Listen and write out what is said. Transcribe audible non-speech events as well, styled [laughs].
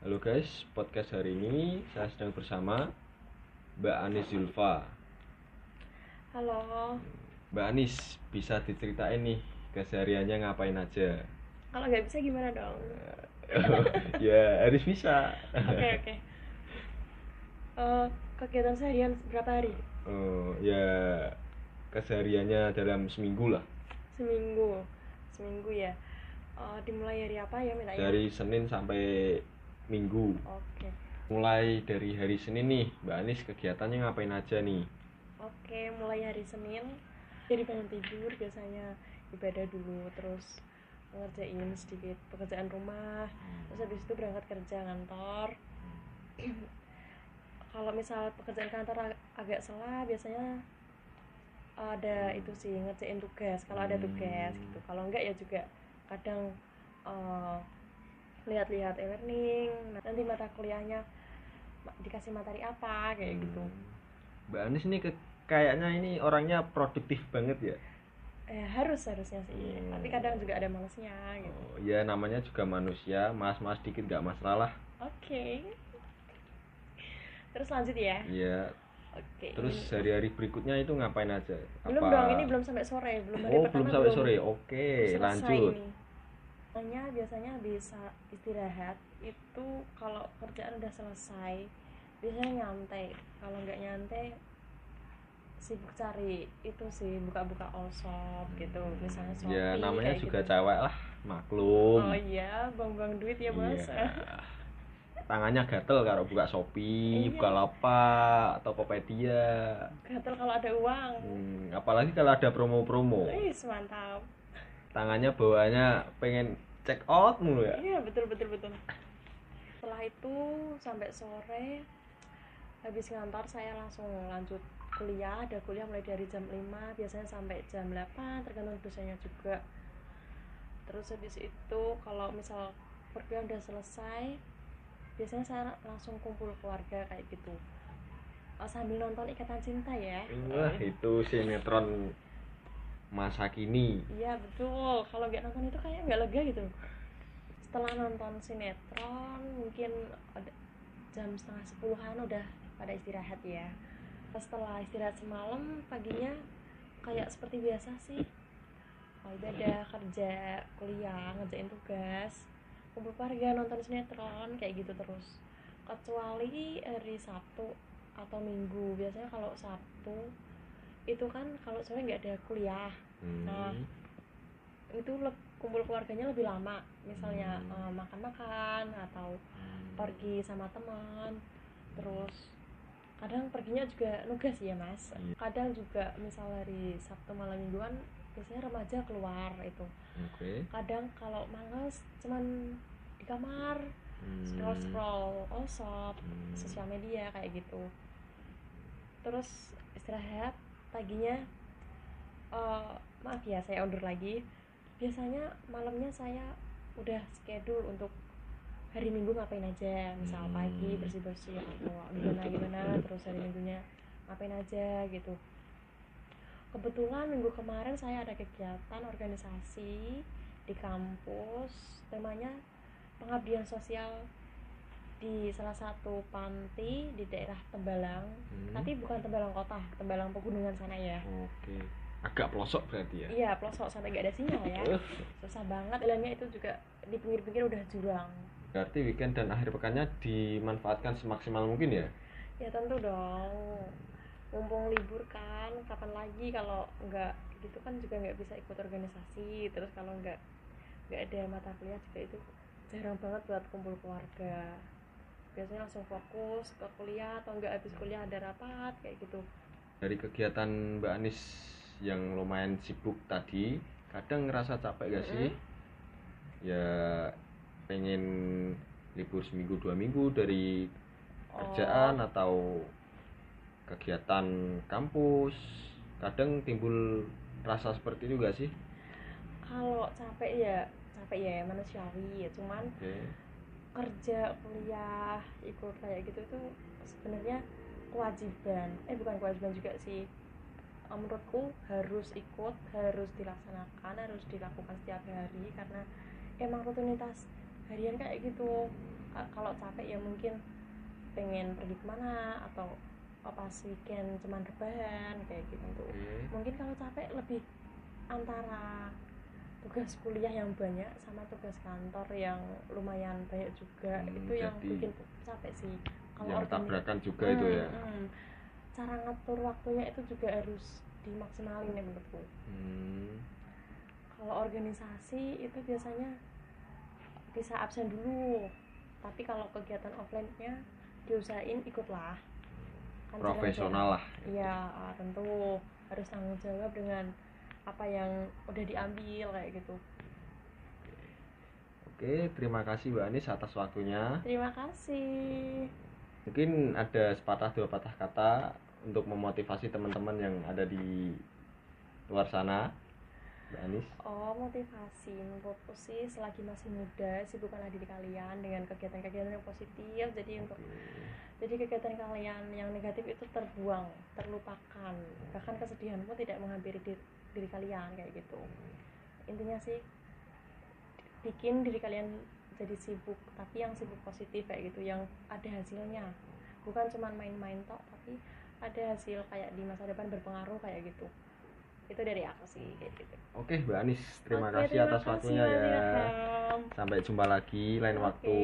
Halo guys, podcast hari ini saya sedang bersama Mbak Anis Zulfa. Halo, Mbak Anis, bisa diceritain nih kesehariannya ngapain aja? kalau nggak bisa gimana dong? [laughs] ya harus bisa. Oke oke. Eh, kegiatan seharian berapa hari? Oh, ya kesehariannya dalam seminggu lah. Seminggu, seminggu ya. Eh, dimulai dari apa ya minta Dari Senin sampai Minggu. Oke, Mulai dari hari Senin nih, Mbak Anis kegiatannya ngapain aja nih? oke. Mulai hari Senin, jadi bangun tidur biasanya ibadah dulu, terus ngerjain sedikit pekerjaan rumah, terus habis itu berangkat kerja kantor. Kalau misal pekerjaan kantor ag- agak salah, biasanya ada itu sih ngerjain tugas kalau ada tugas Hmm. gitu kalau enggak ya juga kadang eh, lihat-lihat e-learning nanti mata kuliahnya dikasih materi apa kayak gitu Hmm. Mbak Anis ini ke- kayaknya ini orangnya produktif banget ya. eh harus harusnya sih Hmm. tapi kadang juga ada malesnya gitu Oh, ya namanya juga manusia, mas-mas dikit gak masalah. oke terus lanjut ya Iya. oke Terus hari-hari berikutnya itu ngapain aja? belum dong ini belum sampai sore belum hari Oh, pertama belum sampai sore. Oke, Belum lanjut. ini. Hanya biasanya bisa istirahat itu kalau kerjaan udah selesai biasanya nyantai kalau nggak nyantai sibuk cari itu sih buka-buka all shop gitu misalnya Shopee Ya namanya juga gitu. cewek lah, maklum. oh iya bang-bang duit ya bos Iya. [laughs] Tangannya gatel kalau buka Shopee, Iya. buka Lapak, Tokopedia. gatel kalau ada uang Hmm, apalagi kalau ada promo-promo. Wih, mantap Tangannya bawahnya pengen check out mulu ya. iya betul betul betul. Setelah itu sampai sore habis ngantor saya langsung lanjut kuliah. Ada kuliah mulai dari jam 5 biasanya sampai jam 8 tergantung dosennya juga. Terus habis itu kalau misal perkuliahan udah selesai biasanya saya langsung kumpul keluarga kayak gitu. Sambil nonton ikatan cinta ya. Wah, itu sinetron masa kini. Iya betul. Kalau nggak nonton itu kayak nggak lega gitu. Setelah nonton sinetron mungkin jam setengah sepuluhan udah pada istirahat ya. Setelah istirahat semalam paginya kayak seperti biasa sih. Oh, ibadah, kerja, kuliah, ngerjain tugas, kumpul keluarga, nonton sinetron kayak gitu terus. Kecuali hari Sabtu atau Minggu. Biasanya kalau Sabtu itu kan kalau sore nggak ada kuliah Hmm. Nah, itu le- kumpul keluarganya lebih lama misalnya Hmm. eh, makan-makan atau pergi sama teman terus kadang perginya juga nugas ya mas Iya. kadang juga misal hari Sabtu malam mingguan biasanya remaja keluar itu Oke. kadang kalau males cuman di kamar Hmm. scroll scroll shop Hmm. sosial media kayak gitu terus istirahat paginya eh, maaf ya saya undur lagi. Biasanya malamnya saya udah schedule untuk hari minggu ngapain aja. Misal Hmm. pagi bersih bersih atau gimana gimana terus hari minggunya ngapain aja gitu. Kebetulan minggu kemarin saya ada kegiatan organisasi di kampus temanya pengabdian sosial di salah satu panti di daerah Tembalang Hmm. tapi bukan Tembalang kota Tembalang pegunungan sana ya Oke. Agak pelosok berarti ya. iya pelosok sampai gak ada sinyal ya susah banget jalannya itu juga di pinggir-pinggir udah jurang Berarti weekend dan akhir pekannya dimanfaatkan semaksimal mungkin ya. ya tentu dong mumpung libur kan kapan lagi kalau nggak gitu kan juga nggak bisa ikut organisasi terus kalau nggak nggak ada mata kuliah juga itu jarang banget buat kumpul keluarga biasanya langsung fokus ke kuliah atau nggak habis kuliah ada rapat kayak gitu Dari kegiatan Mbak Anis yang lumayan sibuk tadi, kadang ngerasa capek gak sih? Ya pengen libur seminggu dua minggu dari kerjaan Oh. atau kegiatan kampus. Kadang timbul rasa seperti itu gak sih? kalau capek ya capek ya manusiawi ya cuman Oke. Kerja kuliah ikut kayak gitu itu sebenarnya kewajiban. Eh bukan kewajiban juga sih. Eh, menurutku harus ikut harus dilaksanakan harus dilakukan setiap hari karena emang rutinitas harian kayak gitu. Ka- kalau capek ya mungkin pengen pergi ke mana atau pas weekend cuman rebahan kayak gitu Oke. mungkin kalau capek lebih antara tugas kuliah yang banyak sama tugas kantor yang lumayan banyak juga. Hmm, itu yang bikin capek sih. Yang organi- tabrakan juga itu Hmm, ya? hmm. cara ngatur waktunya itu juga harus dimaksimalin ya menurutku. Hmm, kalau organisasi itu biasanya bisa absen dulu. Tapi kalau kegiatan offline-nya diusahain ikutlah. Kan profesional lah. Iya, ah, tentu harus tanggung jawab dengan apa yang udah diambil kayak gitu. oke terima kasih Mbak Anis atas waktunya Terima kasih. mungkin ada sepatah dua patah kata untuk memotivasi teman-teman yang ada di luar sana Mbak Anis Oh, motivasi menurutku sih selagi masih muda sibukkanlah diri kalian dengan kegiatan-kegiatan yang positif. Jadi untuk jadi kegiatan kalian yang negatif itu terbuang, terlupakan. Bahkan kesedihan pun tidak menghampiri diri, diri kalian kayak gitu. Intinya sih bikin diri kalian jadi sibuk, tapi yang sibuk positif kayak gitu, yang ada hasilnya. Bukan cuma main-main tok, tapi ada hasil kayak di masa depan berpengaruh kayak gitu. Itu dari aku sih kayak gitu. oke Mbak Anis terima Oke, kasih terima atas kasih, waktunya ya Ilham. sampai jumpa lagi lain Oke. waktu